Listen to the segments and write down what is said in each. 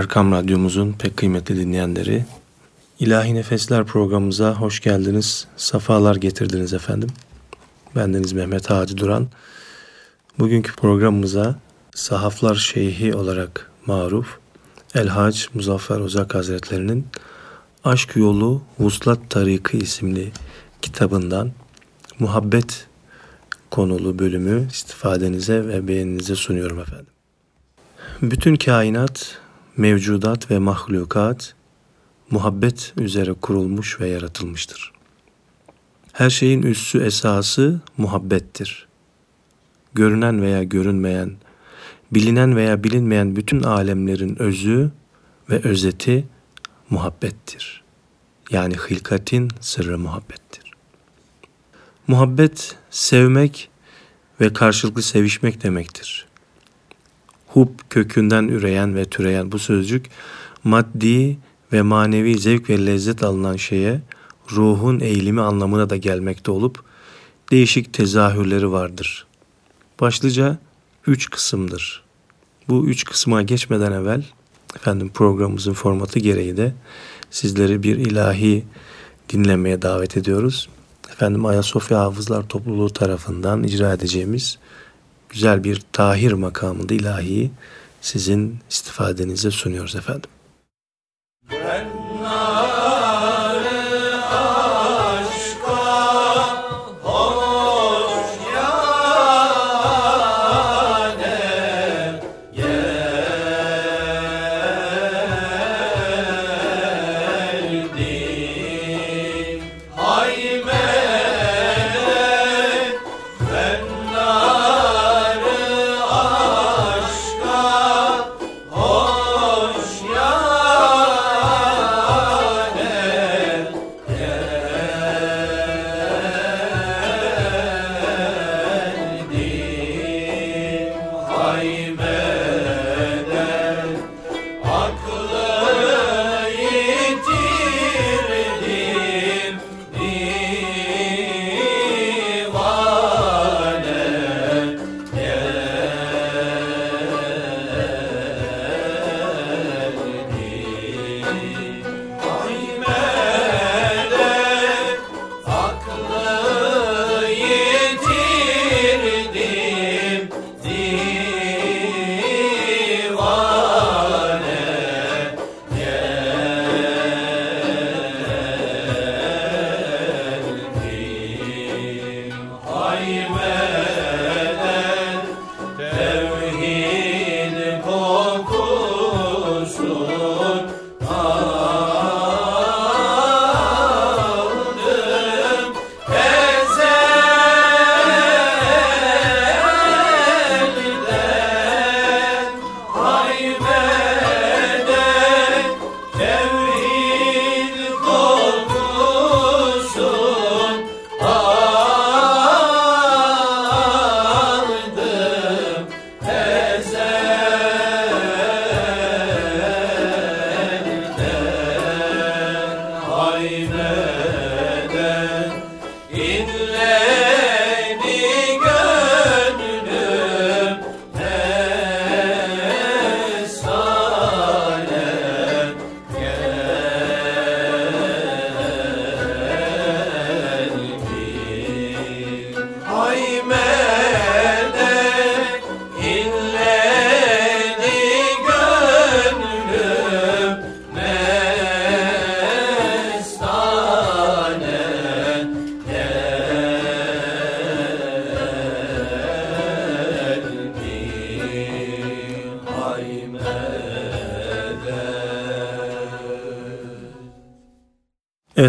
Erkam Radyomuzun pek kıymetli dinleyenleri, İlahi Nefesler programımıza hoş geldiniz, safalar getirdiniz efendim. Bendeniz Mehmet Hacı Duran. Bugünkü programımıza Sahaflar Şeyhi olarak maruf El Muzaffer Uzak Hazretlerinin Aşk Yolu Vuslat Tarikı isimli kitabından muhabbet konulu bölümü istifadenize ve beğeninize sunuyorum efendim. Bütün kainat, mevcudat ve mahlukat muhabbet üzere kurulmuş ve yaratılmıştır. Her şeyin üssü esası muhabbettir. Görünen veya görünmeyen, bilinen veya bilinmeyen bütün alemlerin özü ve özeti muhabbettir. Yani hilkatin sırrı muhabbettir. Muhabbet, sevmek ve karşılıklı sevişmek demektir. Hub kökünden üreyen ve türeyen bu sözcük maddi ve manevi zevk ve lezzet alınan şeye ruhun eğilimi anlamına da gelmekte olup değişik tezahürleri vardır. Başlıca üç kısımdır. Bu üç kısma geçmeden evvel efendim programımızın formatı gereği de sizleri bir ilahi dinlemeye davet ediyoruz. Efendim Ayasofya Hafızlar Topluluğu tarafından icra edeceğimiz güzel bir tahir makamında ilahi sizin istifadenize sunuyoruz efendim.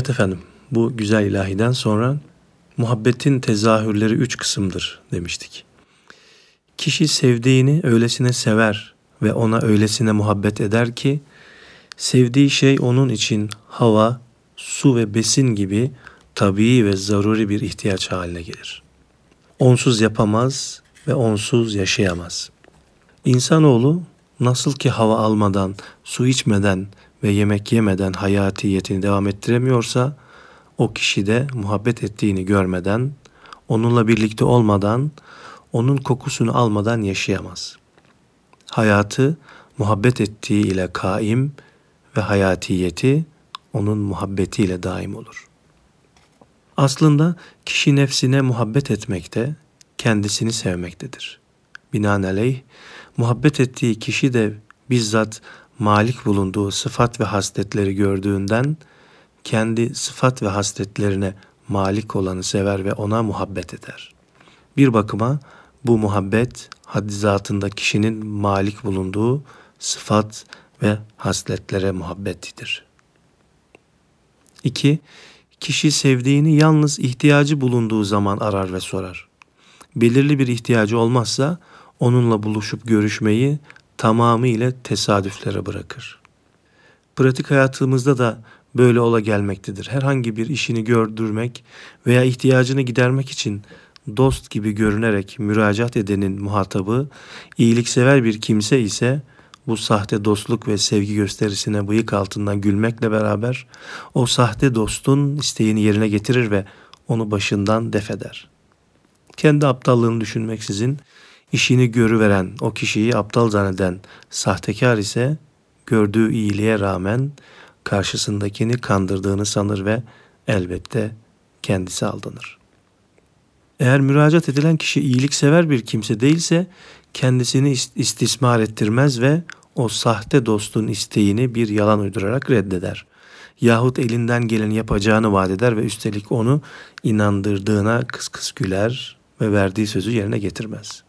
Evet efendim, bu güzel ilahiden sonra muhabbetin tezahürleri üç kısımdır demiştik. Kişi sevdiğini öylesine sever ve ona öylesine muhabbet eder ki, sevdiği şey onun için hava, su ve besin gibi tabii ve zaruri bir ihtiyaç haline gelir. Onsuz yapamaz ve onsuz yaşayamaz. İnsanoğlu nasıl ki hava almadan, su içmeden ve yemek yemeden hayatiyetini devam ettiremiyorsa o kişi de muhabbet ettiğini görmeden, onunla birlikte olmadan, onun kokusunu almadan yaşayamaz. Hayatı muhabbet ettiği ile kaim ve hayatiyeti onun muhabbetiyle daim olur. Aslında kişi nefsine muhabbet etmekte, kendisini sevmektedir. Binaenaleyh muhabbet ettiği kişi de bizzat malik bulunduğu sıfat ve hasletleri gördüğünden kendi sıfat ve hasletlerine malik olanı sever ve ona muhabbet eder. Bir bakıma bu muhabbet haddi zatında kişinin malik bulunduğu sıfat ve hasletlere muhabbetidir. 2. Kişi sevdiğini yalnız ihtiyacı bulunduğu zaman arar ve sorar. Belirli bir ihtiyacı olmazsa onunla buluşup görüşmeyi tamamıyla tesadüflere bırakır. Pratik hayatımızda da böyle ola gelmektedir. Herhangi bir işini gördürmek veya ihtiyacını gidermek için dost gibi görünerek müracaat edenin muhatabı iyiliksever bir kimse ise bu sahte dostluk ve sevgi gösterisine bıyık altından gülmekle beraber o sahte dostun isteğini yerine getirir ve onu başından defeder. Kendi aptallığını düşünmeksizin işini görüveren o kişiyi aptal zanneden sahtekar ise gördüğü iyiliğe rağmen karşısındakini kandırdığını sanır ve elbette kendisi aldanır. Eğer müracaat edilen kişi iyiliksever bir kimse değilse kendisini istismar ettirmez ve o sahte dostun isteğini bir yalan uydurarak reddeder. Yahut elinden geleni yapacağını vaat eder ve üstelik onu inandırdığına kıs kıs güler ve verdiği sözü yerine getirmez.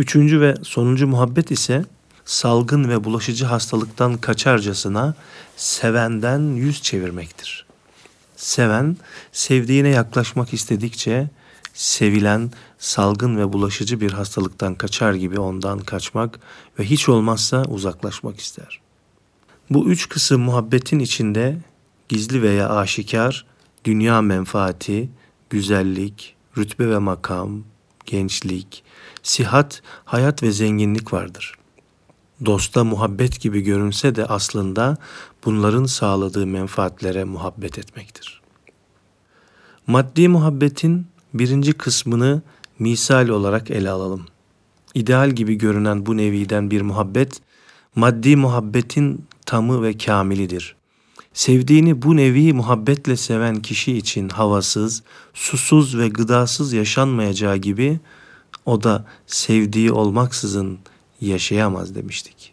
Üçüncü ve sonuncu muhabbet ise salgın ve bulaşıcı hastalıktan kaçarcasına sevenden yüz çevirmektir. Seven, sevdiğine yaklaşmak istedikçe sevilen salgın ve bulaşıcı bir hastalıktan kaçar gibi ondan kaçmak ve hiç olmazsa uzaklaşmak ister. Bu üç kısım muhabbetin içinde gizli veya aşikar dünya menfaati, güzellik, rütbe ve makam, gençlik, sihat, hayat ve zenginlik vardır. Dosta muhabbet gibi görünse de aslında bunların sağladığı menfaatlere muhabbet etmektir. Maddi muhabbetin birinci kısmını misal olarak ele alalım. İdeal gibi görünen bu neviden bir muhabbet, maddi muhabbetin tamı ve kamilidir. Sevdiğini bu nevi muhabbetle seven kişi için havasız, susuz ve gıdasız yaşanmayacağı gibi o da sevdiği olmaksızın yaşayamaz demiştik.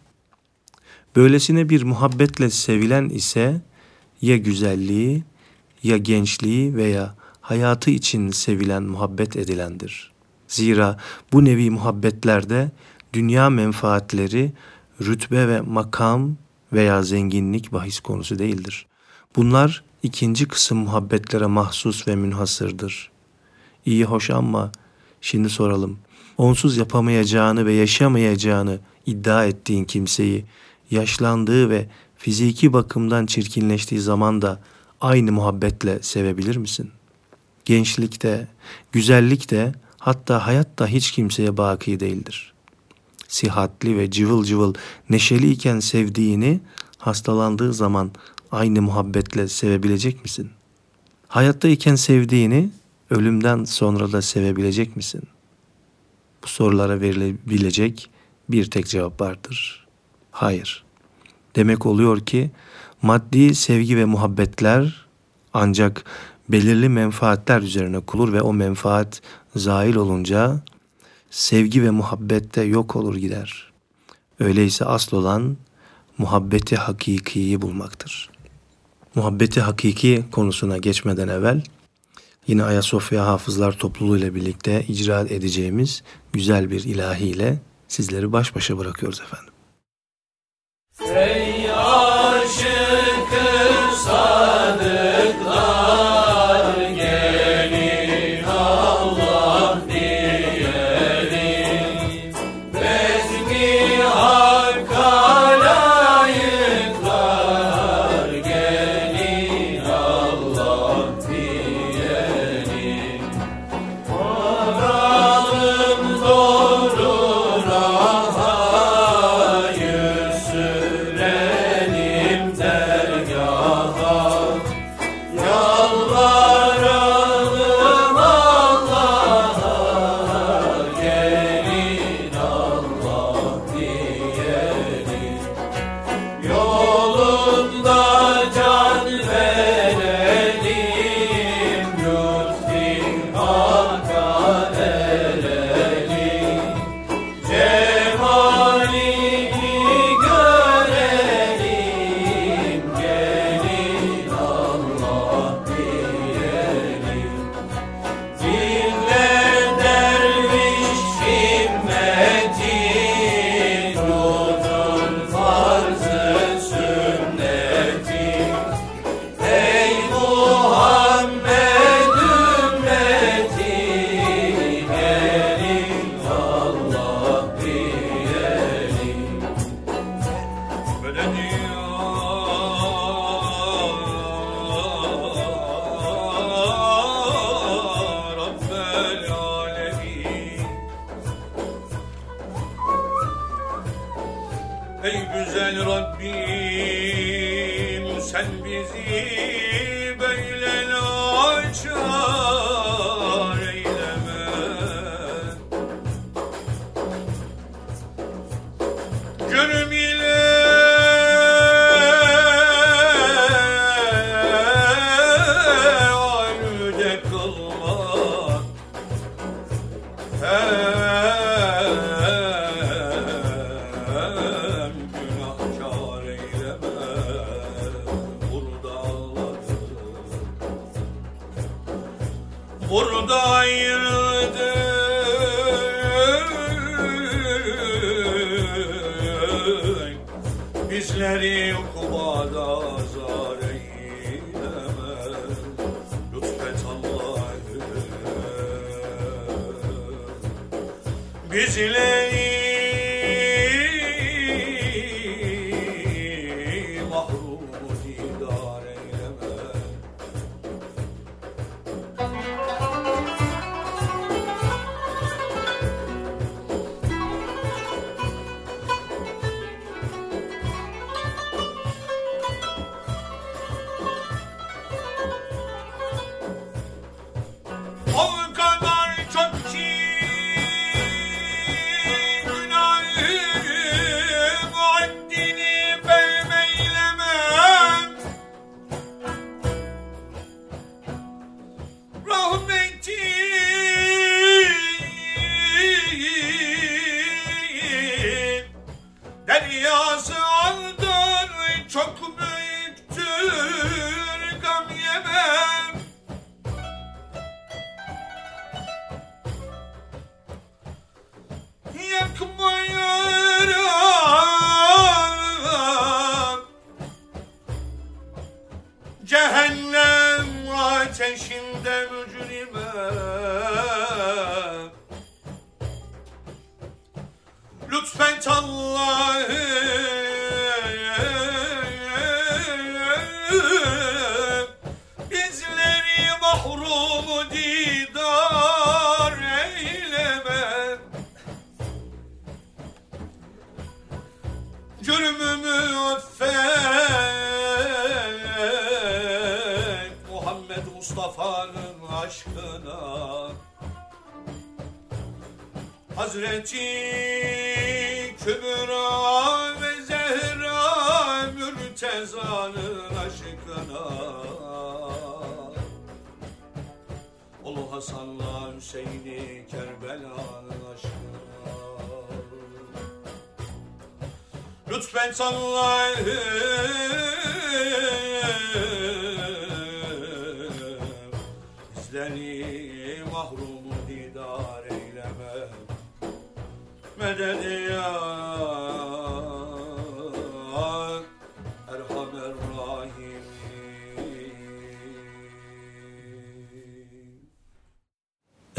Böylesine bir muhabbetle sevilen ise ya güzelliği ya gençliği veya hayatı için sevilen muhabbet edilendir. Zira bu nevi muhabbetlerde dünya menfaatleri, rütbe ve makam veya zenginlik bahis konusu değildir. Bunlar ikinci kısım muhabbetlere mahsus ve münhasırdır. İyi hoş ama şimdi soralım. Onsuz yapamayacağını ve yaşamayacağını iddia ettiğin kimseyi yaşlandığı ve fiziki bakımdan çirkinleştiği zaman da aynı muhabbetle sevebilir misin? Gençlikte, güzellikte hatta hayat da hiç kimseye baki değildir. Sihatli ve cıvıl cıvıl neşeliyken sevdiğini hastalandığı zaman aynı muhabbetle sevebilecek misin? Hayattayken sevdiğini ölümden sonra da sevebilecek misin? Bu sorulara verilebilecek bir tek cevap vardır. Hayır. Demek oluyor ki maddi sevgi ve muhabbetler ancak belirli menfaatler üzerine kurulur ve o menfaat zail olunca sevgi ve muhabbette yok olur gider. Öyleyse asıl olan muhabbeti hakikiyi bulmaktır. Muhabbeti hakiki konusuna geçmeden evvel yine Ayasofya Hafızlar Topluluğu ile birlikte icra edeceğimiz güzel bir ilahiyle sizleri baş başa bırakıyoruz efendim. Sen bizi böyle laçak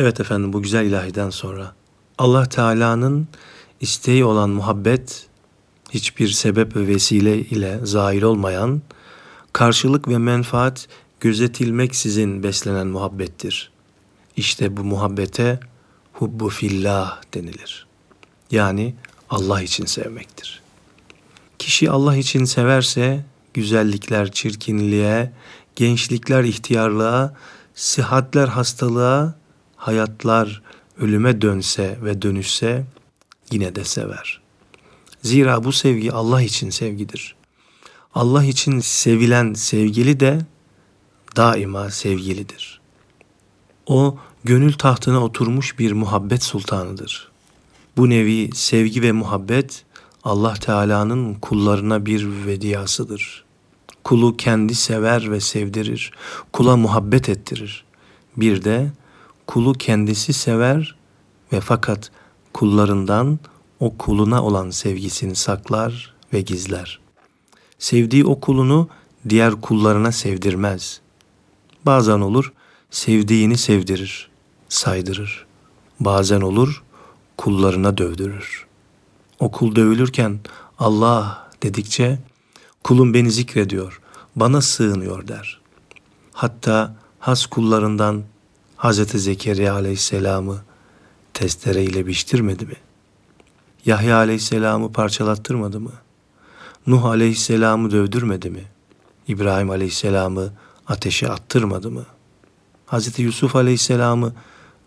Evet efendim bu güzel ilahiden sonra Allah Teala'nın isteği olan muhabbet hiçbir sebep ve vesile ile zahir olmayan karşılık ve menfaat gözetilmeksizin beslenen muhabbettir. İşte bu muhabbete hubbu fillah denilir. Yani Allah için sevmektir. Kişi Allah için severse güzellikler çirkinliğe, gençlikler ihtiyarlığa, sıhhatler hastalığa, hayatlar ölüme dönse ve dönüşse yine de sever. Zira bu sevgi Allah için sevgidir. Allah için sevilen sevgili de daima sevgilidir. O gönül tahtına oturmuş bir muhabbet sultanıdır. Bu nevi sevgi ve muhabbet Allah Teala'nın kullarına bir vediyasıdır. Kulu kendi sever ve sevdirir, kula muhabbet ettirir. Bir de kulu kendisi sever ve fakat kullarından o kuluna olan sevgisini saklar ve gizler. Sevdiği o kulunu diğer kullarına sevdirmez. Bazen olur sevdiğini sevdirir, saydırır. Bazen olur kullarına dövdürür. O kul dövülürken Allah dedikçe Kulum beni zikrediyor, bana sığınıyor der. Hatta has kullarından Hazreti Zekeriya aleyhisselamı testereyle biçtirmedi mi? Yahya aleyhisselamı parçalattırmadı mı? Nuh aleyhisselamı dövdürmedi mi? İbrahim aleyhisselamı ateşe attırmadı mı? Hazreti Yusuf aleyhisselamı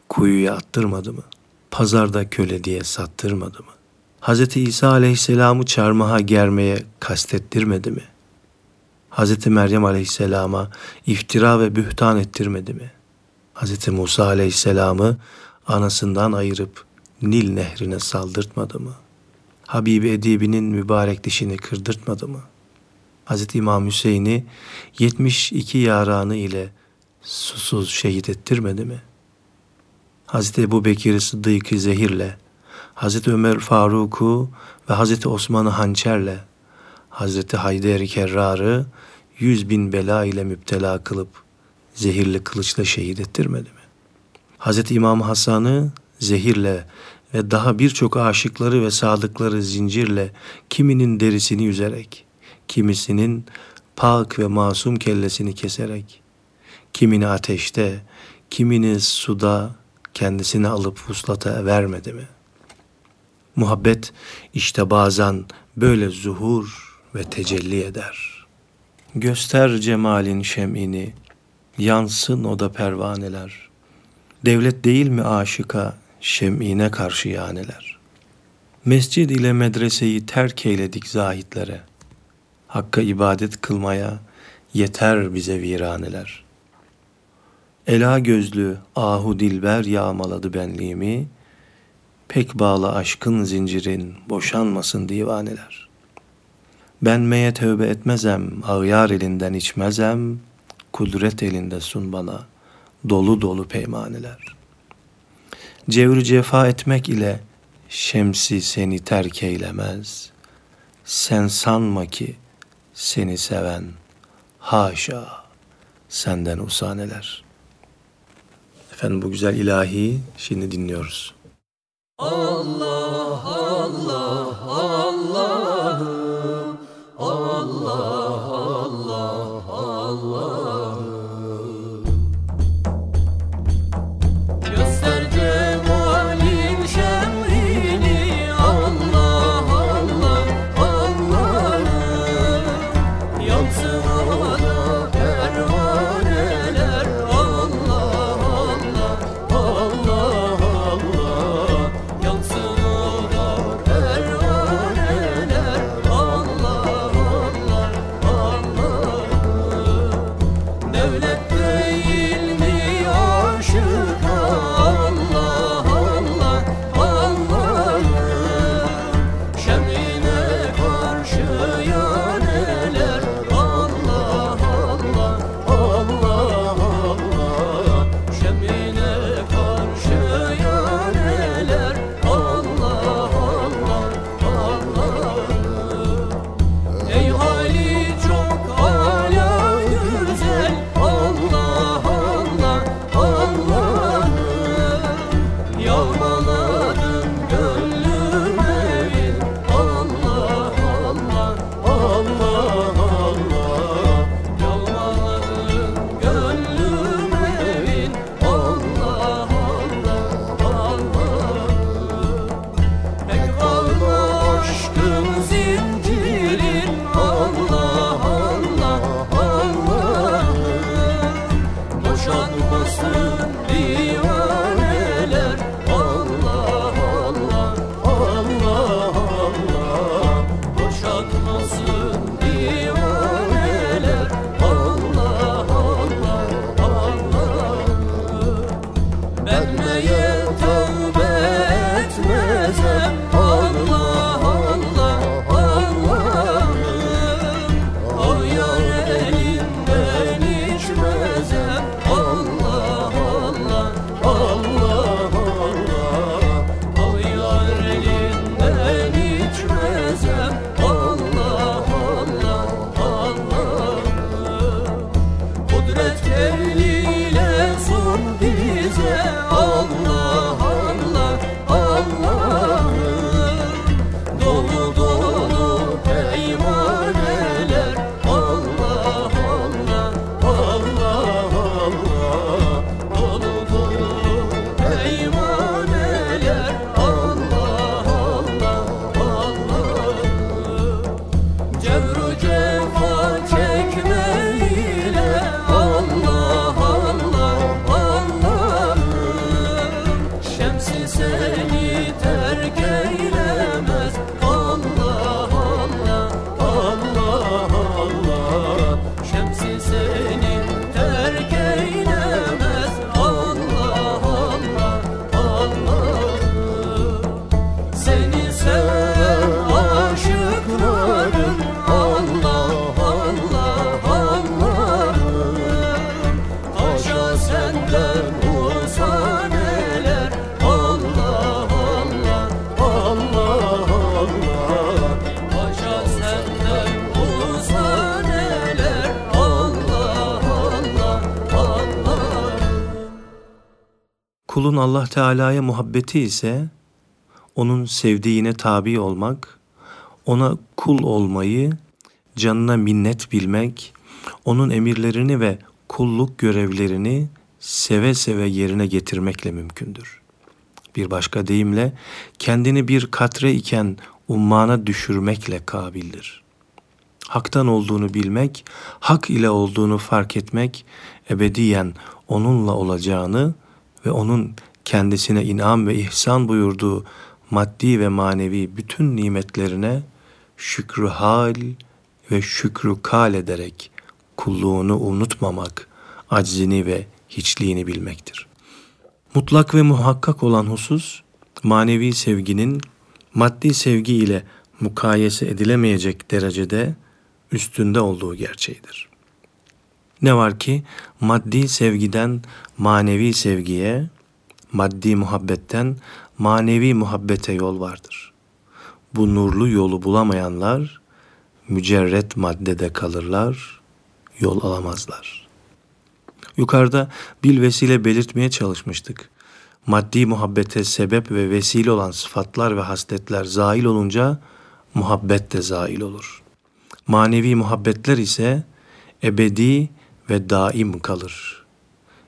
kuyuya attırmadı mı? Pazarda köle diye sattırmadı mı? Hazreti İsa aleyhisselamı çarmıha germeye kastettirmedi mi? Hazreti Meryem aleyhisselama iftira ve bühtan ettirmedi mi? Hazreti Musa aleyhisselamı anasından ayırıp Nil nehrine saldırtmadı mı? Habibi Edibi'nin mübarek dişini kırdırtmadı mı? Hazreti İmam Hüseyin'i 72 yaranı ile susuz şehit ettirmedi mi? Hazreti Ebu Bekir'i Sıddık'ı zehirle, Hazreti Ömer Faruk'u ve Hazreti Osman'ı hançerle, Hazreti Hayder Kerrar'ı yüz bin bela ile müptela kılıp zehirli kılıçla şehit ettirmedi mi? Hazreti İmam Hasan'ı zehirle ve daha birçok aşıkları ve sadıkları zincirle kiminin derisini yüzerek, kimisinin pak ve masum kellesini keserek, kimini ateşte, kimini suda kendisini alıp vuslata vermedi mi? Muhabbet işte bazen böyle zuhur ve tecelli eder. Göster cemalin şemini, yansın o da pervaneler. Devlet değil mi aşıka, şemine karşı yaneler. Mescid ile medreseyi terk eyledik zahitlere. Hakka ibadet kılmaya yeter bize viraneler. Ela gözlü ahu dilber yağmaladı benliğimi, pek bağlı aşkın zincirin boşanmasın divaneler. Ben meye tövbe etmezem, ağyar elinden içmezem, kudret elinde sun bana, dolu dolu peymaneler.'' Cevri cefa etmek ile şemsi seni terk eylemez. Sen sanma ki seni seven haşa senden usaneler. Efendim bu güzel ilahi şimdi dinliyoruz. Allah Allah Allah'ım Kulun Allah Teala'ya muhabbeti ise onun sevdiğine tabi olmak, ona kul olmayı, canına minnet bilmek, onun emirlerini ve kulluk görevlerini seve seve yerine getirmekle mümkündür. Bir başka deyimle kendini bir katre iken ummana düşürmekle kabildir. Haktan olduğunu bilmek, hak ile olduğunu fark etmek, ebediyen onunla olacağını ve onun kendisine inam ve ihsan buyurduğu maddi ve manevi bütün nimetlerine şükrü hal ve şükrü kal ederek kulluğunu unutmamak, aczini ve hiçliğini bilmektir. Mutlak ve muhakkak olan husus, manevi sevginin maddi sevgi ile mukayese edilemeyecek derecede üstünde olduğu gerçeğidir. Ne var ki maddi sevgiden manevi sevgiye, maddi muhabbetten manevi muhabbete yol vardır. Bu nurlu yolu bulamayanlar mücerret maddede kalırlar, yol alamazlar. Yukarıda bil vesile belirtmeye çalışmıştık. Maddi muhabbete sebep ve vesile olan sıfatlar ve hasletler zail olunca muhabbet de zail olur. Manevi muhabbetler ise ebedi ve daim kalır.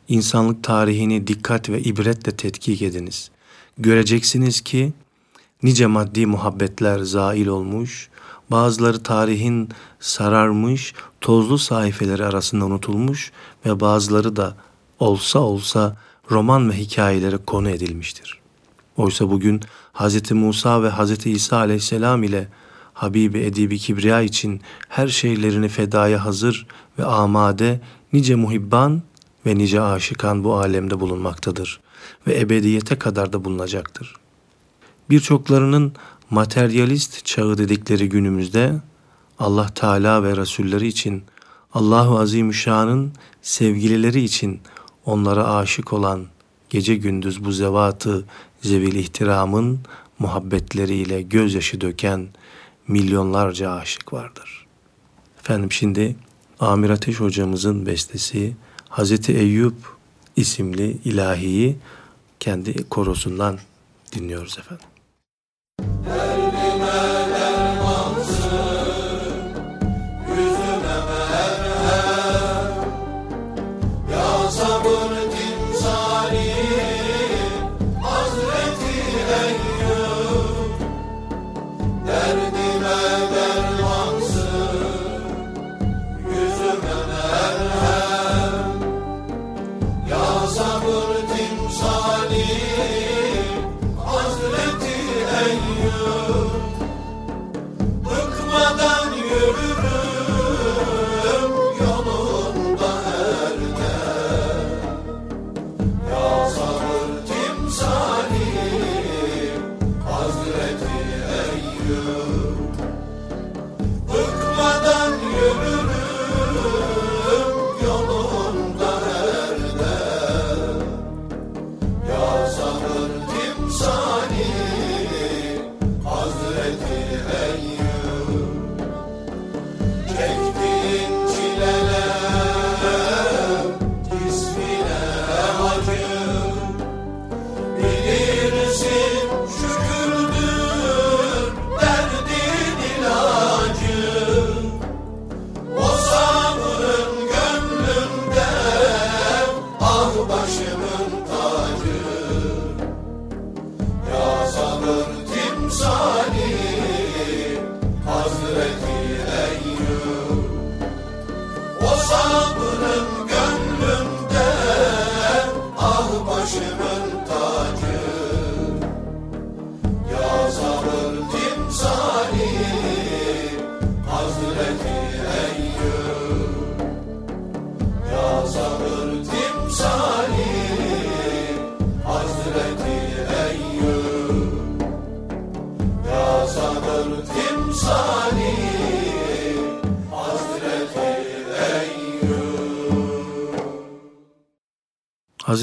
İnsanlık tarihini dikkat ve ibretle tetkik ediniz. Göreceksiniz ki nice maddi muhabbetler zail olmuş, bazıları tarihin sararmış, tozlu sayfeleri arasında unutulmuş ve bazıları da olsa olsa roman ve hikayelere konu edilmiştir. Oysa bugün Hz. Musa ve Hz. İsa aleyhisselam ile Habibi Edibi Kibriya için her şeylerini fedaya hazır ve amade nice muhibban ve nice aşıkan bu alemde bulunmaktadır ve ebediyete kadar da bulunacaktır. Birçoklarının materyalist çağı dedikleri günümüzde Allah Teala ve Resulleri için Allahu Azimüşşan'ın sevgilileri için onlara aşık olan gece gündüz bu zevatı zevil ihtiramın muhabbetleriyle gözyaşı döken milyonlarca aşık vardır. Efendim şimdi Amir Ateş hocamızın bestesi Hazreti Eyüp isimli ilahiyi kendi korosundan dinliyoruz efendim.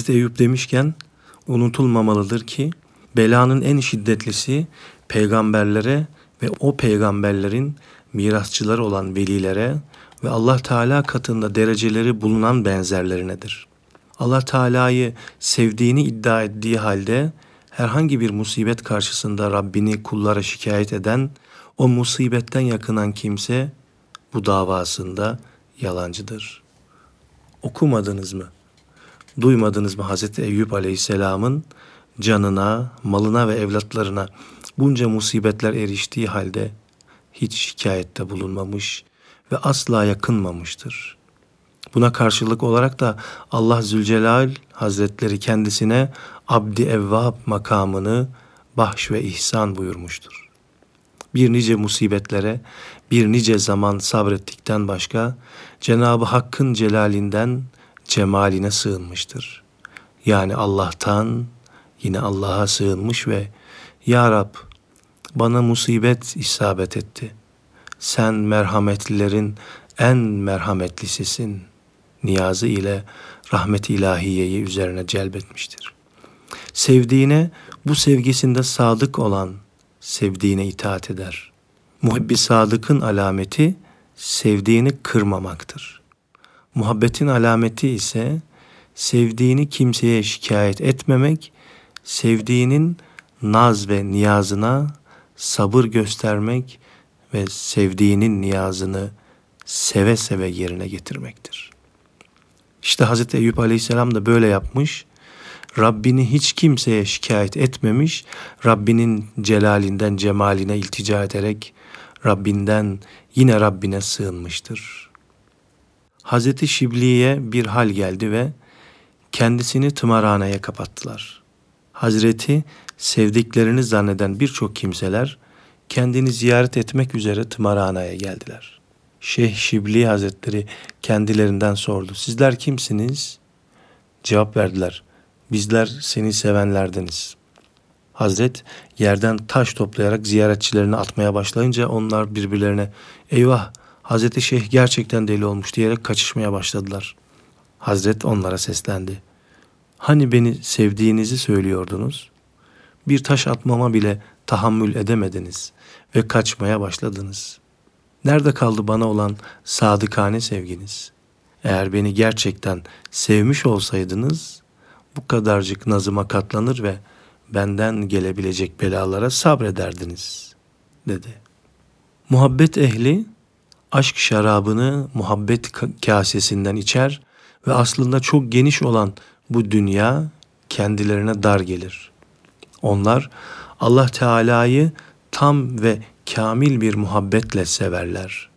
Hazreti Eyüp demişken unutulmamalıdır ki belanın en şiddetlisi peygamberlere ve o peygamberlerin mirasçıları olan velilere ve Allah Teala katında dereceleri bulunan benzerlerinedir. Allah Teala'yı sevdiğini iddia ettiği halde herhangi bir musibet karşısında Rabbini kullara şikayet eden, o musibetten yakınan kimse bu davasında yalancıdır. Okumadınız mı? Duymadınız mı Hazreti Eyüp Aleyhisselam'ın canına, malına ve evlatlarına bunca musibetler eriştiği halde hiç şikayette bulunmamış ve asla yakınmamıştır. Buna karşılık olarak da Allah Zülcelal Hazretleri kendisine Abdi Evvab makamını bahş ve ihsan buyurmuştur. Bir nice musibetlere, bir nice zaman sabrettikten başka Cenab-ı Hakk'ın celalinden cemaline sığınmıştır. Yani Allah'tan yine Allah'a sığınmış ve Ya Rab bana musibet isabet etti. Sen merhametlilerin en merhametlisisin. Niyazı ile rahmet ilahiyeyi üzerine celbetmiştir. Sevdiğine bu sevgisinde sadık olan sevdiğine itaat eder. Muhibbi sadıkın alameti sevdiğini kırmamaktır. Muhabbetin alameti ise sevdiğini kimseye şikayet etmemek, sevdiğinin naz ve niyazına sabır göstermek ve sevdiğinin niyazını seve seve yerine getirmektir. İşte Hz. Eyüp Aleyhisselam da böyle yapmış. Rabbini hiç kimseye şikayet etmemiş. Rabbinin celalinden cemaline iltica ederek Rabbinden yine Rabbine sığınmıştır. Hazreti Şibli'ye bir hal geldi ve kendisini tımarhaneye kapattılar. Hazreti sevdiklerini zanneden birçok kimseler kendini ziyaret etmek üzere tımarhaneye geldiler. Şeyh Şibli Hazretleri kendilerinden sordu. Sizler kimsiniz? Cevap verdiler. Bizler seni sevenlerdeniz. Hazret yerden taş toplayarak ziyaretçilerini atmaya başlayınca onlar birbirlerine eyvah Hazreti Şeyh gerçekten deli olmuş diyerek kaçışmaya başladılar. Hazret onlara seslendi. Hani beni sevdiğinizi söylüyordunuz? Bir taş atmama bile tahammül edemediniz ve kaçmaya başladınız. Nerede kaldı bana olan sadıkane sevginiz? Eğer beni gerçekten sevmiş olsaydınız bu kadarcık nazıma katlanır ve benden gelebilecek belalara sabrederdiniz, dedi. Muhabbet ehli aşk şarabını muhabbet kasesinden içer ve aslında çok geniş olan bu dünya kendilerine dar gelir. Onlar Allah Teala'yı tam ve kamil bir muhabbetle severler.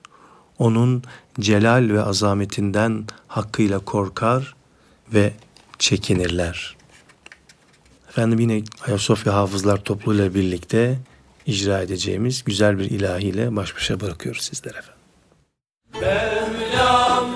Onun celal ve azametinden hakkıyla korkar ve çekinirler. Efendim yine Ayasofya Hafızlar topluluğuyla birlikte icra edeceğimiz güzel bir ilahiyle baş başa bırakıyoruz sizlere efendim. Mevlam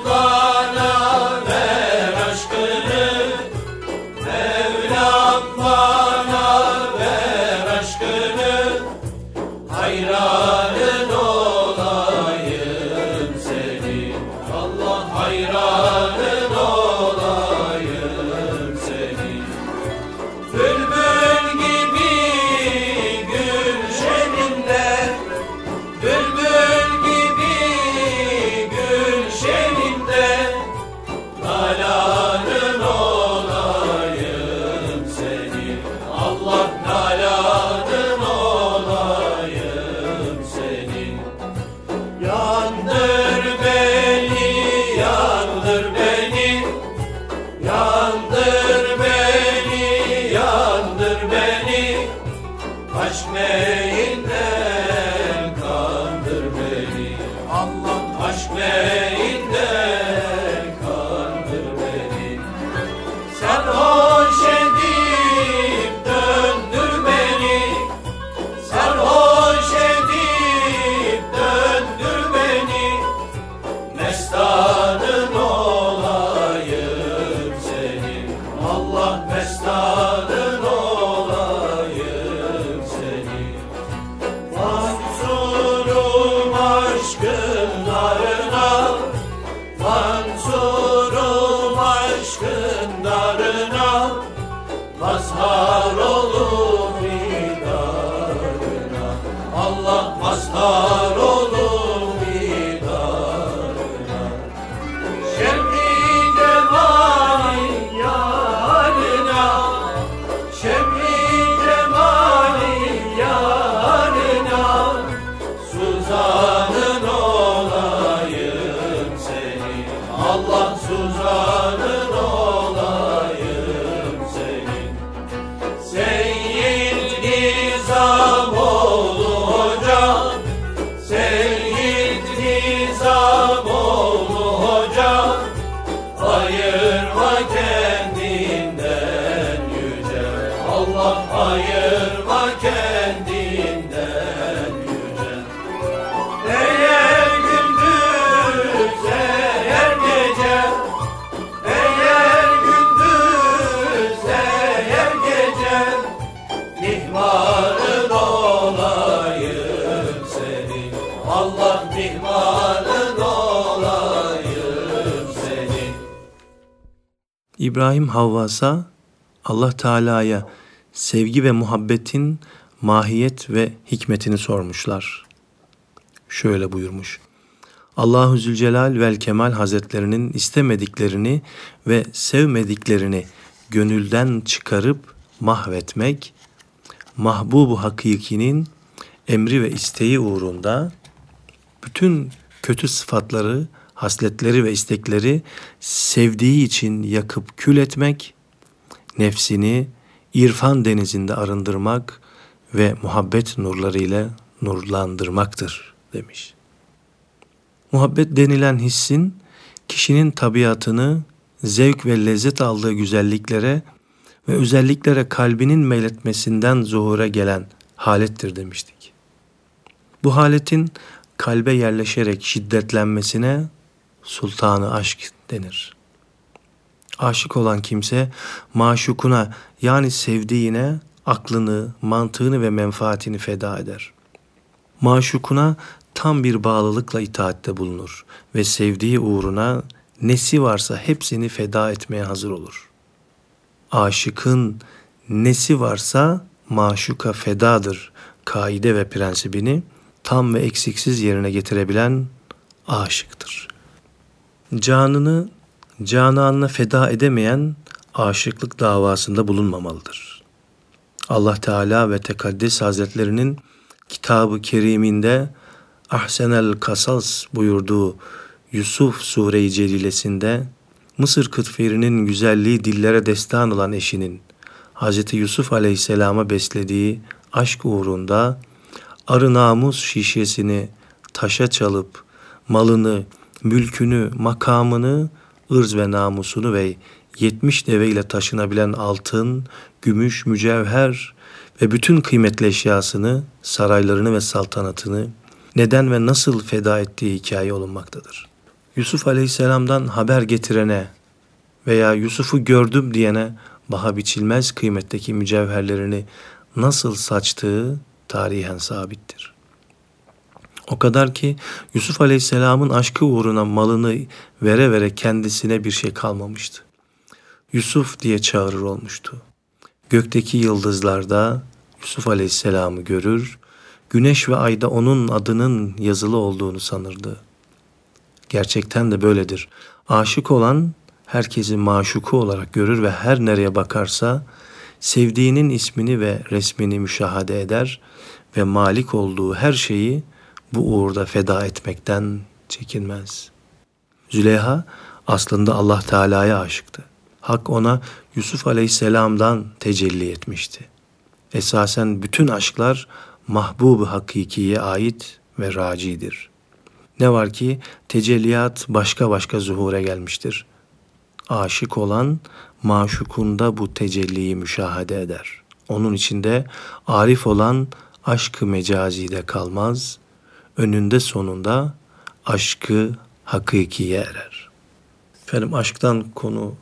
İbrahim Havvas'a Allah Teala'ya sevgi ve muhabbetin mahiyet ve hikmetini sormuşlar. Şöyle buyurmuş. Allahu Zülcelal vel Kemal Hazretlerinin istemediklerini ve sevmediklerini gönülden çıkarıp mahvetmek, mahbubu hakikinin emri ve isteği uğrunda bütün kötü sıfatları hasletleri ve istekleri sevdiği için yakıp kül etmek, nefsini irfan denizinde arındırmak ve muhabbet nurlarıyla nurlandırmaktır demiş. Muhabbet denilen hissin kişinin tabiatını zevk ve lezzet aldığı güzelliklere ve özelliklere kalbinin meyletmesinden zuhura gelen halettir demiştik. Bu haletin kalbe yerleşerek şiddetlenmesine sultanı aşk denir. Aşık olan kimse maşukuna yani sevdiğine aklını, mantığını ve menfaatini feda eder. Maşukuna tam bir bağlılıkla itaatte bulunur ve sevdiği uğruna nesi varsa hepsini feda etmeye hazır olur. Aşıkın nesi varsa maşuka fedadır kaide ve prensibini tam ve eksiksiz yerine getirebilen aşıktır. Canını cananına feda edemeyen aşıklık davasında bulunmamalıdır. Allah Teala ve Tekaddes Hazretlerinin kitabı keriminde Ahsenel Kasas buyurduğu Yusuf Sure-i Celilesinde Mısır kıtferinin güzelliği dillere destan olan eşinin Hz. Yusuf Aleyhisselam'a beslediği aşk uğrunda arı namus şişesini taşa çalıp malını, mülkünü, makamını, ırz ve namusunu ve yetmiş deve ile taşınabilen altın, gümüş, mücevher ve bütün kıymetli eşyasını, saraylarını ve saltanatını neden ve nasıl feda ettiği hikaye olunmaktadır. Yusuf Aleyhisselam'dan haber getirene veya Yusuf'u gördüm diyene baha biçilmez kıymetteki mücevherlerini nasıl saçtığı tarihen sabittir. O kadar ki Yusuf Aleyhisselam'ın aşkı uğruna malını vere vere kendisine bir şey kalmamıştı. Yusuf diye çağırır olmuştu. Gökteki yıldızlarda Yusuf Aleyhisselam'ı görür, güneş ve ayda onun adının yazılı olduğunu sanırdı. Gerçekten de böyledir. Aşık olan herkesi maşuku olarak görür ve her nereye bakarsa sevdiğinin ismini ve resmini müşahede eder ve malik olduğu her şeyi bu uğurda feda etmekten çekinmez. Züleyha aslında Allah Teala'ya aşıktı. Hak ona Yusuf Aleyhisselam'dan tecelli etmişti. Esasen bütün aşklar mahbub hakikiye ait ve racidir. Ne var ki tecelliyat başka başka zuhure gelmiştir. Aşık olan maşukunda bu tecelliyi müşahede eder. Onun içinde arif olan aşkı mecazide kalmaz, önünde sonunda aşkı hakikiye erer. Efendim aşktan konu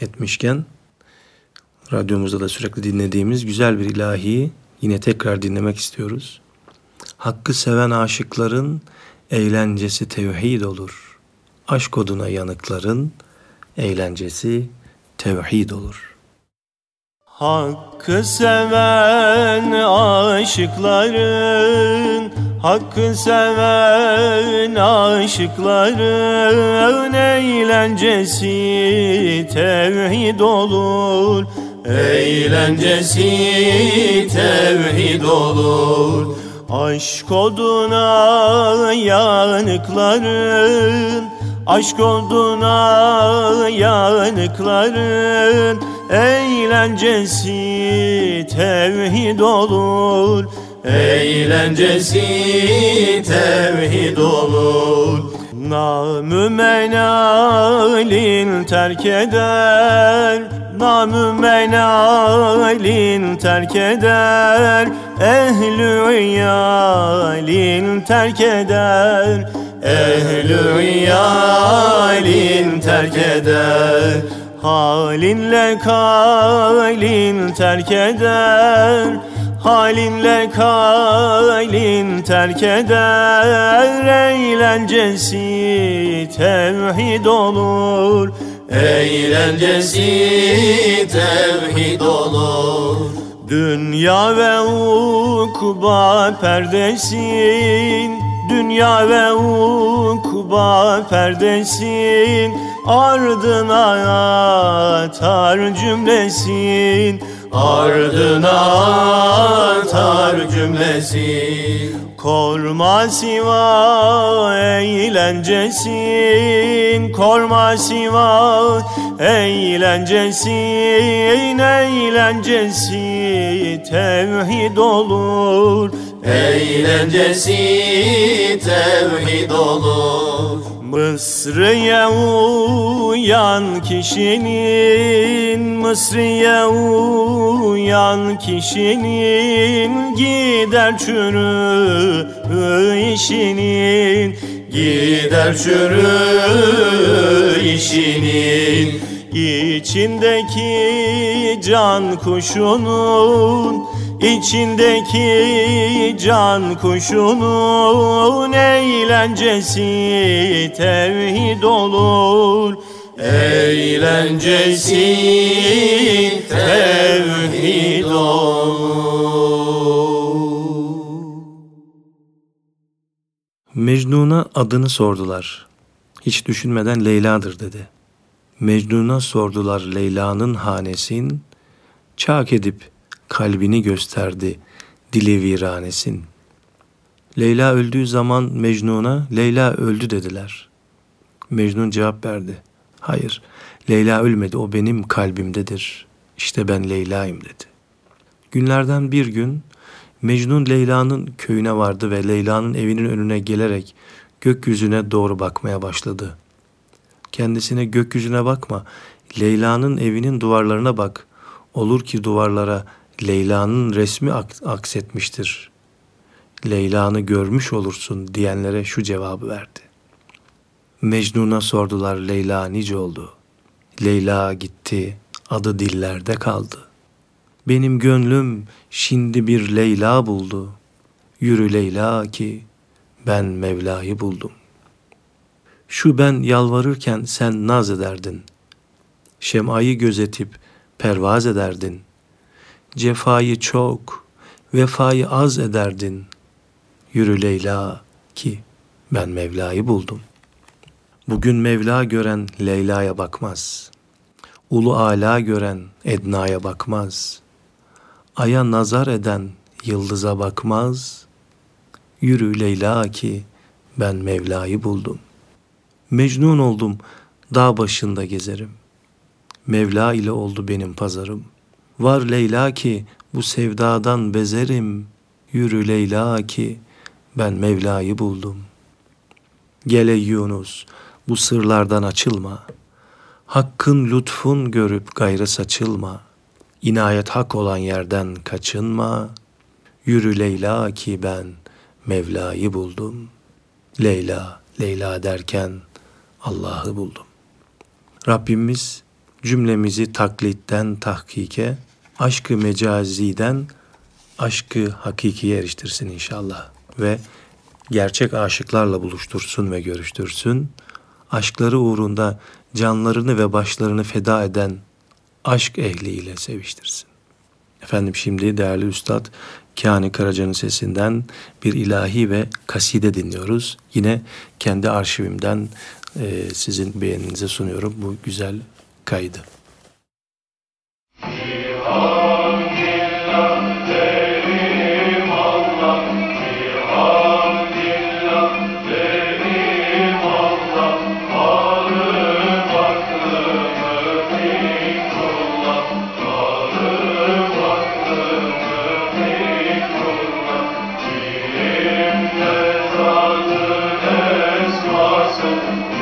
etmişken radyomuzda da sürekli dinlediğimiz güzel bir ilahi yine tekrar dinlemek istiyoruz. Hakkı seven aşıkların eğlencesi tevhid olur. Aşk oduna yanıkların eğlencesi tevhid olur. Hakkı seven aşıkların Hakkı seven aşıkların eğlencesi tevhid olur. Eğlencesi tevhid olur. Aşk oduna yanıkların Aşk olduğuna yanıkların Eğlencesi tevhid olur. Eğlencesi tevhid olur. Namü menalin terk eder. Namü menalin terk eder. Ehlü iyalin terk eder. Ehlü iyalin terk eder Halinle kalin terk eder. Halinle kalin terk eder. Eğlencesi tevhid olur. Eğlencesi tevhid olur. Dünya ve ukba perdesin. Dünya ve ukba perdesin Ardına atar cümlesin Ardına atar cümlesin. Korma siva eğlencesin Korma siva eğlencesin Eğlencesi tevhid olur. Eğlencesi tevhid olur Mısır'ya uyan kişinin Mısır'ya uyan kişinin Gider çürü işinin Gider çürü işinin. İçindeki can kuşunun İçindeki can kuşunun eğlencesi tevhid olur Eğlencesi tevhid olur Mecnun'a adını sordular. Hiç düşünmeden Leyla'dır dedi. Mecnun'a sordular Leyla'nın hanesin, çak edip kalbini gösterdi dili viranesin. Leyla öldüğü zaman Mecnun'a Leyla öldü dediler. Mecnun cevap verdi. Hayır, Leyla ölmedi, o benim kalbimdedir. İşte ben Leyla'yım dedi. Günlerden bir gün Mecnun Leyla'nın köyüne vardı ve Leyla'nın evinin önüne gelerek gökyüzüne doğru bakmaya başladı. Kendisine gökyüzüne bakma, Leyla'nın evinin duvarlarına bak. Olur ki duvarlara Leyla'nın resmi aksetmiştir. Leyla'nı görmüş olursun diyenlere şu cevabı verdi. Mecnun'a sordular Leyla nice oldu. Leyla gitti, adı dillerde kaldı. Benim gönlüm şimdi bir Leyla buldu. Yürü Leyla ki ben Mevla'yı buldum. Şu ben yalvarırken sen naz ederdin. Şem'ayı gözetip pervaz ederdin. Cefayı çok, vefayı az ederdin. Yürü Leyla ki ben Mevla'yı buldum. Bugün Mevla gören Leyla'ya bakmaz. Ulu ala gören Edna'ya bakmaz. Aya nazar eden yıldıza bakmaz. Yürü Leyla ki ben Mevla'yı buldum. Mecnun oldum, dağ başında gezerim. Mevla ile oldu benim pazarım. Var Leyla ki bu sevdadan bezerim. Yürü Leyla ki ben Mevla'yı buldum. Gele Yunus bu sırlardan açılma. Hakkın lütfun görüp gayrı saçılma. İnayet hak olan yerden kaçınma. Yürü Leyla ki ben Mevla'yı buldum. Leyla, Leyla derken Allah'ı buldum. Rabbimiz cümlemizi taklitten tahkike, aşkı mecaziden aşkı hakikiye eriştirsin inşallah. Ve gerçek aşıklarla buluştursun ve görüştürsün. Aşkları uğrunda canlarını ve başlarını feda eden aşk ehliyle seviştirsin. Efendim şimdi değerli Üstad Kani Karaca'nın sesinden bir ilahi ve kaside dinliyoruz. Yine kendi arşivimden e, sizin beğeninize sunuyorum bu güzel kaydı. Música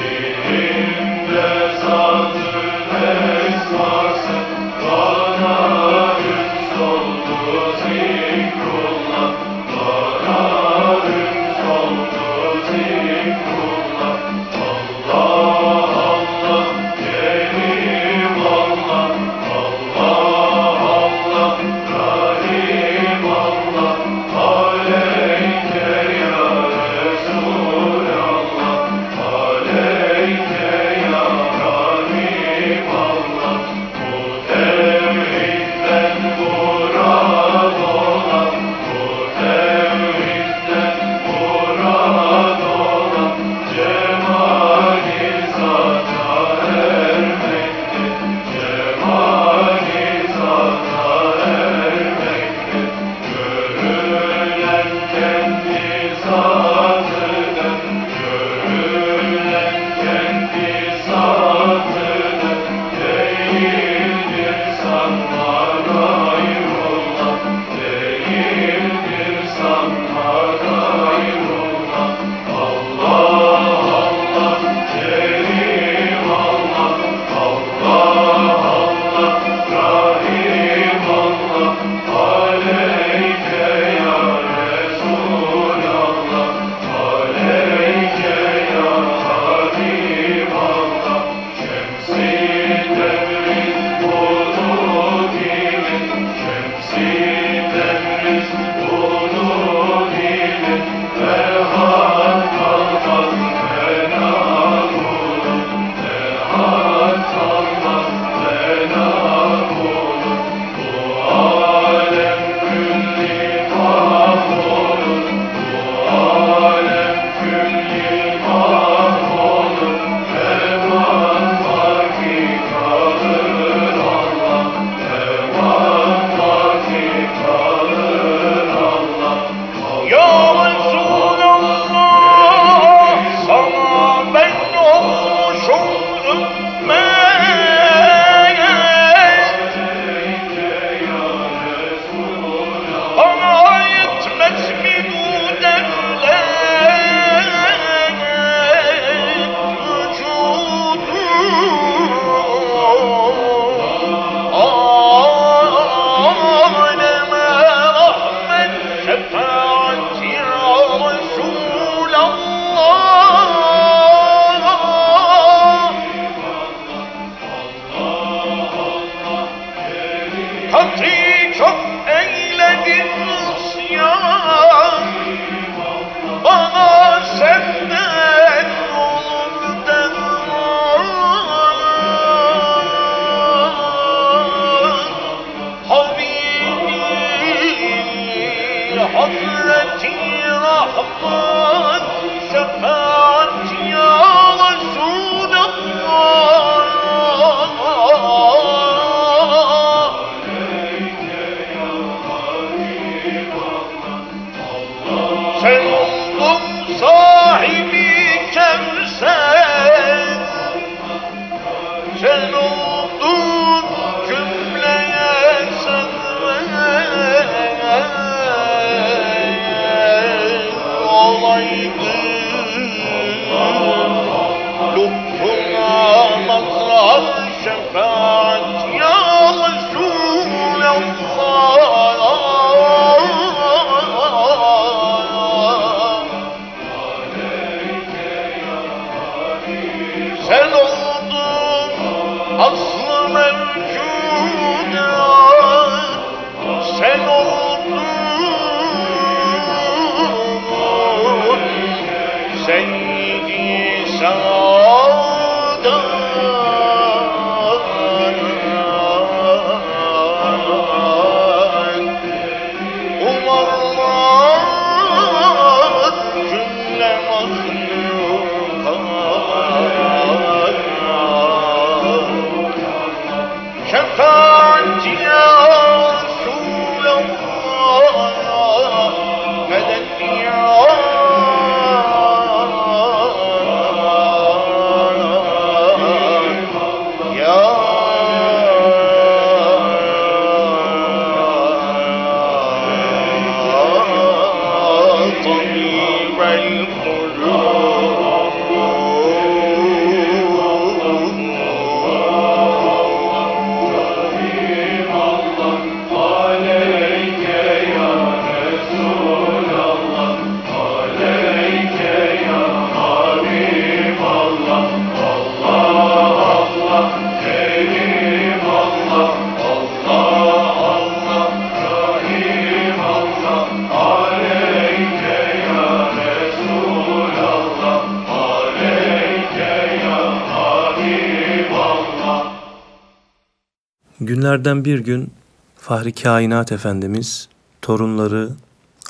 Günlerden bir gün Fahri Kainat Efendimiz torunları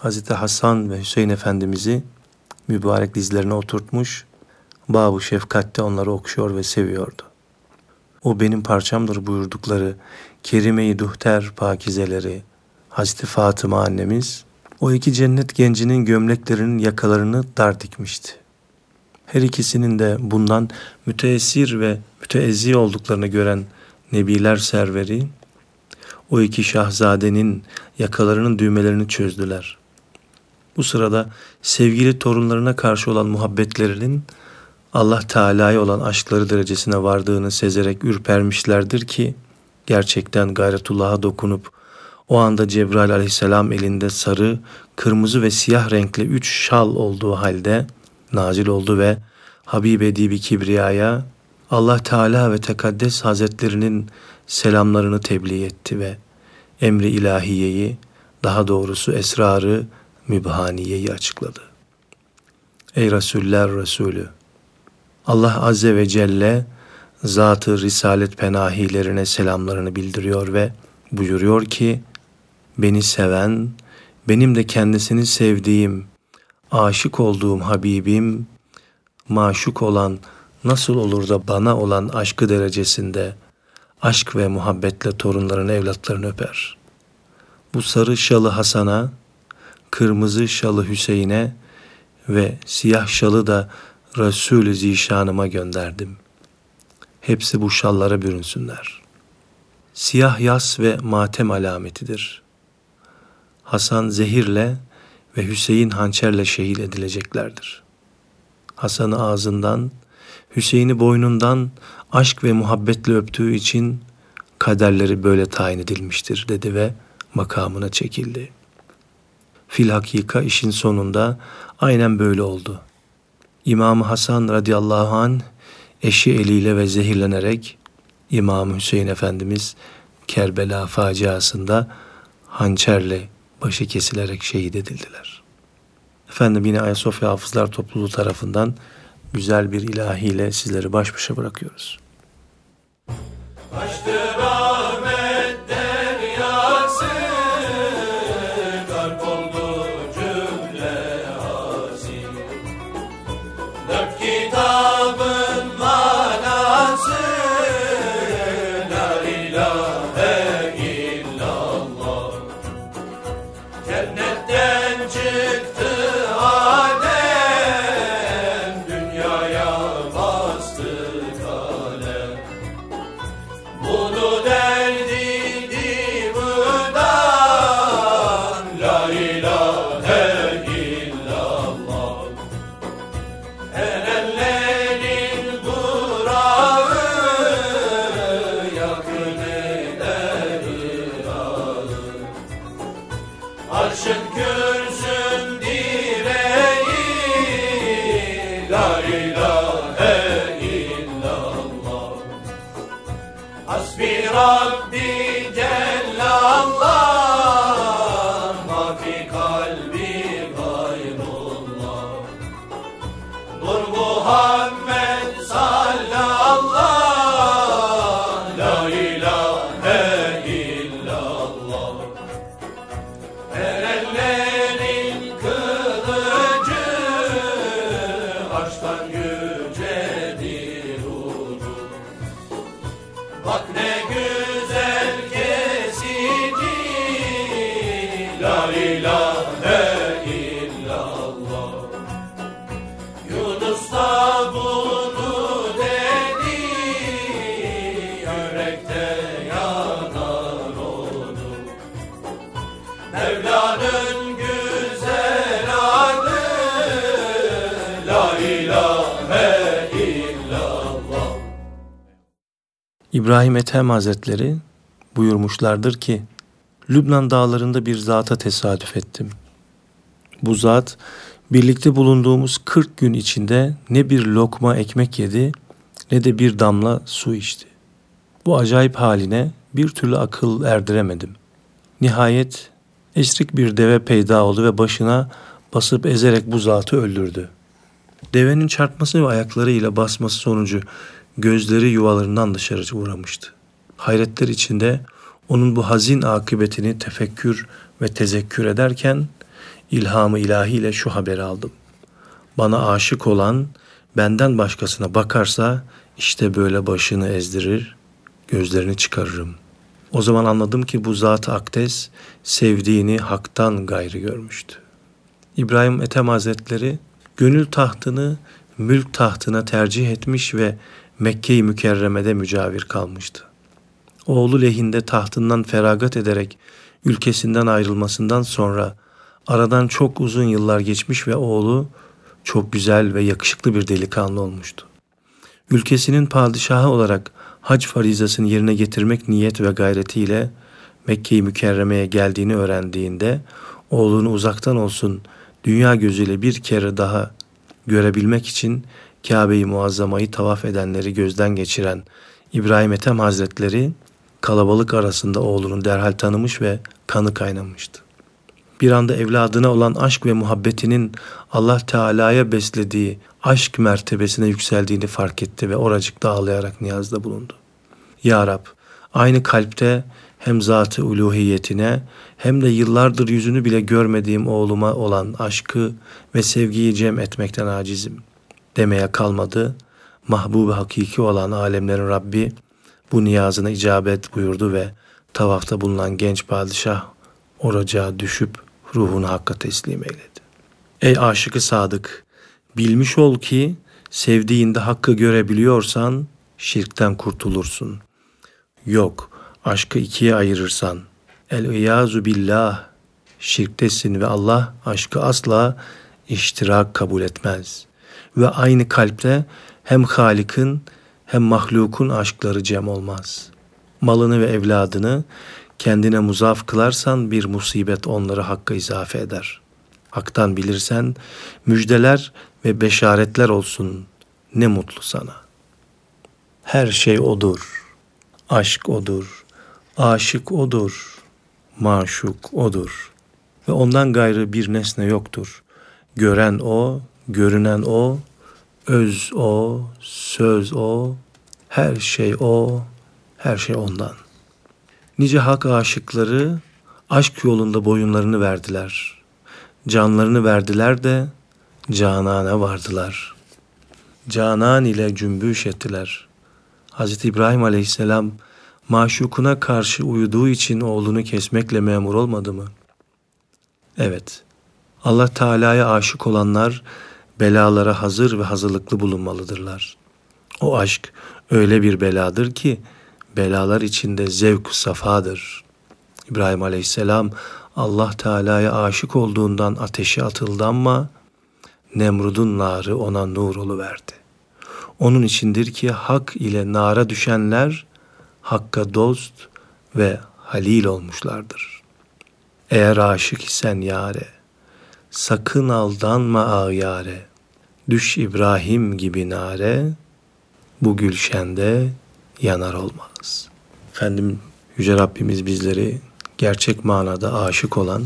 Hazreti Hasan ve Hüseyin Efendimiz'i mübarek dizlerine oturtmuş, babu şefkatte onları okşuyor ve seviyordu. O benim parçamdır buyurdukları Kerime-i Duhter pakizeleri Hazreti Fatıma annemiz o iki cennet gencinin gömleklerinin yakalarını dar dikmişti. Her ikisinin de bundan müteessir ve müteezzi olduklarını gören Nebiler serveri o iki şahzadenin yakalarının düğmelerini çözdüler. Bu sırada sevgili torunlarına karşı olan muhabbetlerinin Allah Teala'ya olan aşkları derecesine vardığını sezerek ürpermişlerdir ki gerçekten gayretullah'a dokunup o anda Cebrail aleyhisselam elinde sarı, kırmızı ve siyah renkli üç şal olduğu halde nazil oldu ve Habib Edibi Kibriya'ya Allah Teala ve Tekaddes Hazretlerinin selamlarını tebliğ etti ve emri ilahiyeyi, daha doğrusu esrarı mübhaniyeyi açıkladı. Ey Resuller Resulü! Allah Azze ve Celle zatı risalet penahilerine selamlarını bildiriyor ve buyuruyor ki beni seven, benim de kendisini sevdiğim, aşık olduğum Habibim, maşuk olan nasıl olur da bana olan aşkı derecesinde aşk ve muhabbetle torunların evlatlarını öper. Bu sarı şalı Hasan'a, kırmızı şalı Hüseyin'e ve siyah şalı da Resul-i Zişanıma gönderdim. Hepsi bu şallara bürünsünler. Siyah yas ve matem alametidir. Hasan zehirle ve Hüseyin hançerle şehit edileceklerdir. Hasan'ı ağzından, Hüseyin'i boynundan aşk ve muhabbetle öptüğü için kaderleri böyle tayin edilmiştir dedi ve makamına çekildi. Fil hakika işin sonunda aynen böyle oldu. İmam Hasan radıyallahu an eşi eliyle ve zehirlenerek İmam Hüseyin Efendimiz Kerbela faciasında hançerle başı kesilerek şehit edildiler. Efendim yine Ayasofya Hafızlar Topluluğu tarafından güzel bir ilahiyle sizleri baş başa bırakıyoruz. Açtı İbrahim Ethem Hazretleri buyurmuşlardır ki, Lübnan dağlarında bir zata tesadüf ettim. Bu zat, birlikte bulunduğumuz 40 gün içinde ne bir lokma ekmek yedi, ne de bir damla su içti. Bu acayip haline bir türlü akıl erdiremedim. Nihayet esrik bir deve peyda oldu ve başına basıp ezerek bu zatı öldürdü. Devenin çarpması ve ayaklarıyla basması sonucu gözleri yuvalarından dışarı uğramıştı. Hayretler içinde onun bu hazin akıbetini tefekkür ve tezekkür ederken ilhamı ilahiyle şu haberi aldım. Bana aşık olan benden başkasına bakarsa işte böyle başını ezdirir, gözlerini çıkarırım. O zaman anladım ki bu zat akdes sevdiğini haktan gayrı görmüştü. İbrahim Ethem Hazretleri gönül tahtını mülk tahtına tercih etmiş ve Mekke-i Mükerreme'de mücavir kalmıştı. Oğlu lehinde tahtından feragat ederek ülkesinden ayrılmasından sonra aradan çok uzun yıllar geçmiş ve oğlu çok güzel ve yakışıklı bir delikanlı olmuştu. Ülkesinin padişahı olarak hac farizasını yerine getirmek niyet ve gayretiyle Mekke-i Mükerreme'ye geldiğini öğrendiğinde oğlunu uzaktan olsun dünya gözüyle bir kere daha görebilmek için Kabe-i Muazzama'yı tavaf edenleri gözden geçiren İbrahim Ethem Hazretleri kalabalık arasında oğlunu derhal tanımış ve kanı kaynamıştı. Bir anda evladına olan aşk ve muhabbetinin Allah Teala'ya beslediği aşk mertebesine yükseldiğini fark etti ve oracıkta ağlayarak niyazda bulundu. Ya Rab, aynı kalpte hem zatı uluhiyetine hem de yıllardır yüzünü bile görmediğim oğluma olan aşkı ve sevgiyi cem etmekten acizim. Demeye kalmadı. Mahbub hakiki olan alemlerin Rabbi bu niyazına icabet buyurdu ve tavafta bulunan genç padişah oracağa düşüp ruhunu hakka teslim eyledi. Ey aşıkı sadık, bilmiş ol ki sevdiğinde hakkı görebiliyorsan şirkten kurtulursun. Yok, aşkı ikiye ayırırsan, el-iyazu billah, şirktesin ve Allah aşkı asla iştirak kabul etmez. Ve aynı kalpte hem Halik'in hem mahlukun aşkları cem olmaz. Malını ve evladını kendine muzaf kılarsan bir musibet onları hakka izafe eder. Hak'tan bilirsen müjdeler ve beşaretler olsun ne mutlu sana. Her şey odur, aşk odur, aşık odur, maşuk odur ve ondan gayrı bir nesne yoktur. Gören o, görünen o, öz o, söz o, her şey o, her şey ondan. Nice hak aşıkları aşk yolunda boyunlarını verdiler. Canlarını verdiler de canana vardılar. Canan ile cümbüş ettiler. Hz. İbrahim aleyhisselam maşukuna karşı uyuduğu için oğlunu kesmekle memur olmadı mı? Evet. Allah Teala'ya aşık olanlar belalara hazır ve hazırlıklı bulunmalıdırlar. O aşk öyle bir beladır ki belalar içinde zevk safadır. İbrahim Aleyhisselam Allah Teala'ya aşık olduğundan ateşe atıldı ama Nemrud'un narı ona nur verdi. Onun içindir ki hak ile nara düşenler hakka dost ve halil olmuşlardır. Eğer aşık isen yare, sakın aldanma ağyare, düş İbrahim gibi nare, bu gülşende yanar olmaz. Efendim Yüce Rabbimiz bizleri gerçek manada aşık olan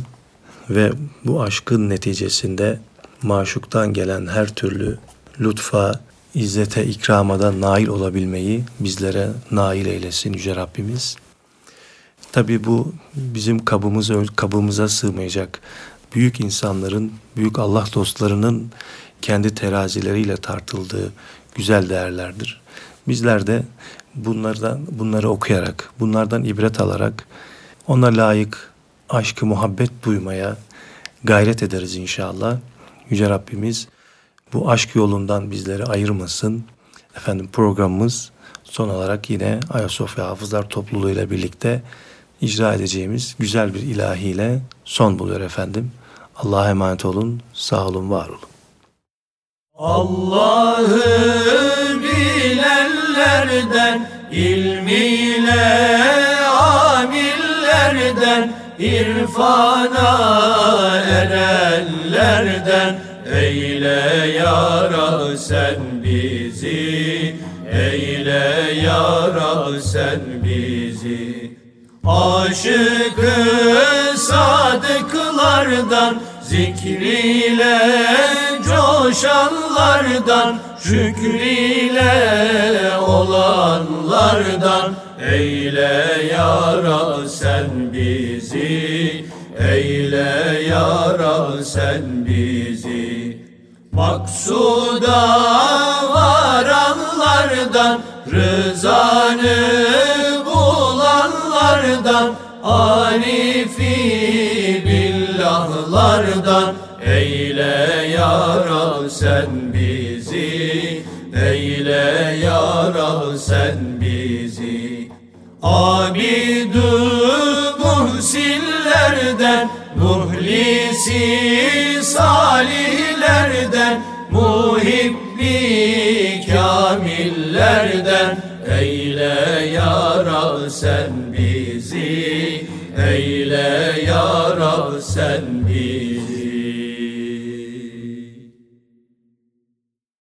ve bu aşkın neticesinde maşuktan gelen her türlü lütfa, izzete, ikramada nail olabilmeyi bizlere nail eylesin Yüce Rabbimiz. Tabi bu bizim kabımız, kabımıza sığmayacak. Büyük insanların, büyük Allah dostlarının kendi terazileriyle tartıldığı güzel değerlerdir. Bizler de bunlardan bunları okuyarak, bunlardan ibret alarak ona layık aşkı muhabbet duymaya gayret ederiz inşallah. Yüce Rabbimiz bu aşk yolundan bizleri ayırmasın. Efendim programımız son olarak yine Ayasofya Hafızlar Topluluğu ile birlikte icra edeceğimiz güzel bir ilahiyle son buluyor efendim. Allah'a emanet olun, sağ olun, var olun. Allah'ı bilenlerden, ilmiyle amillerden, irfana erenlerden eyle ya Rab sen bizi, eyle ya Rab sen bizi. Aşıkı sadıklardan Zikriyle coşanlardan şükriyle olanlardan. Eyle ya Rab sen bizi Eyle ya Rab sen bizi. Maksuda varanlardan Rızanı bulanlardan. Arifi billahlardan Eyle ya Rab sen bizi? Eyle ya Rab sen bizi? Abidü muhsinlerden Muhlisi salihlerden Muhibbi kamillerden. Eyle ya Rab sen bizi? Eyle ya Rab sen bizi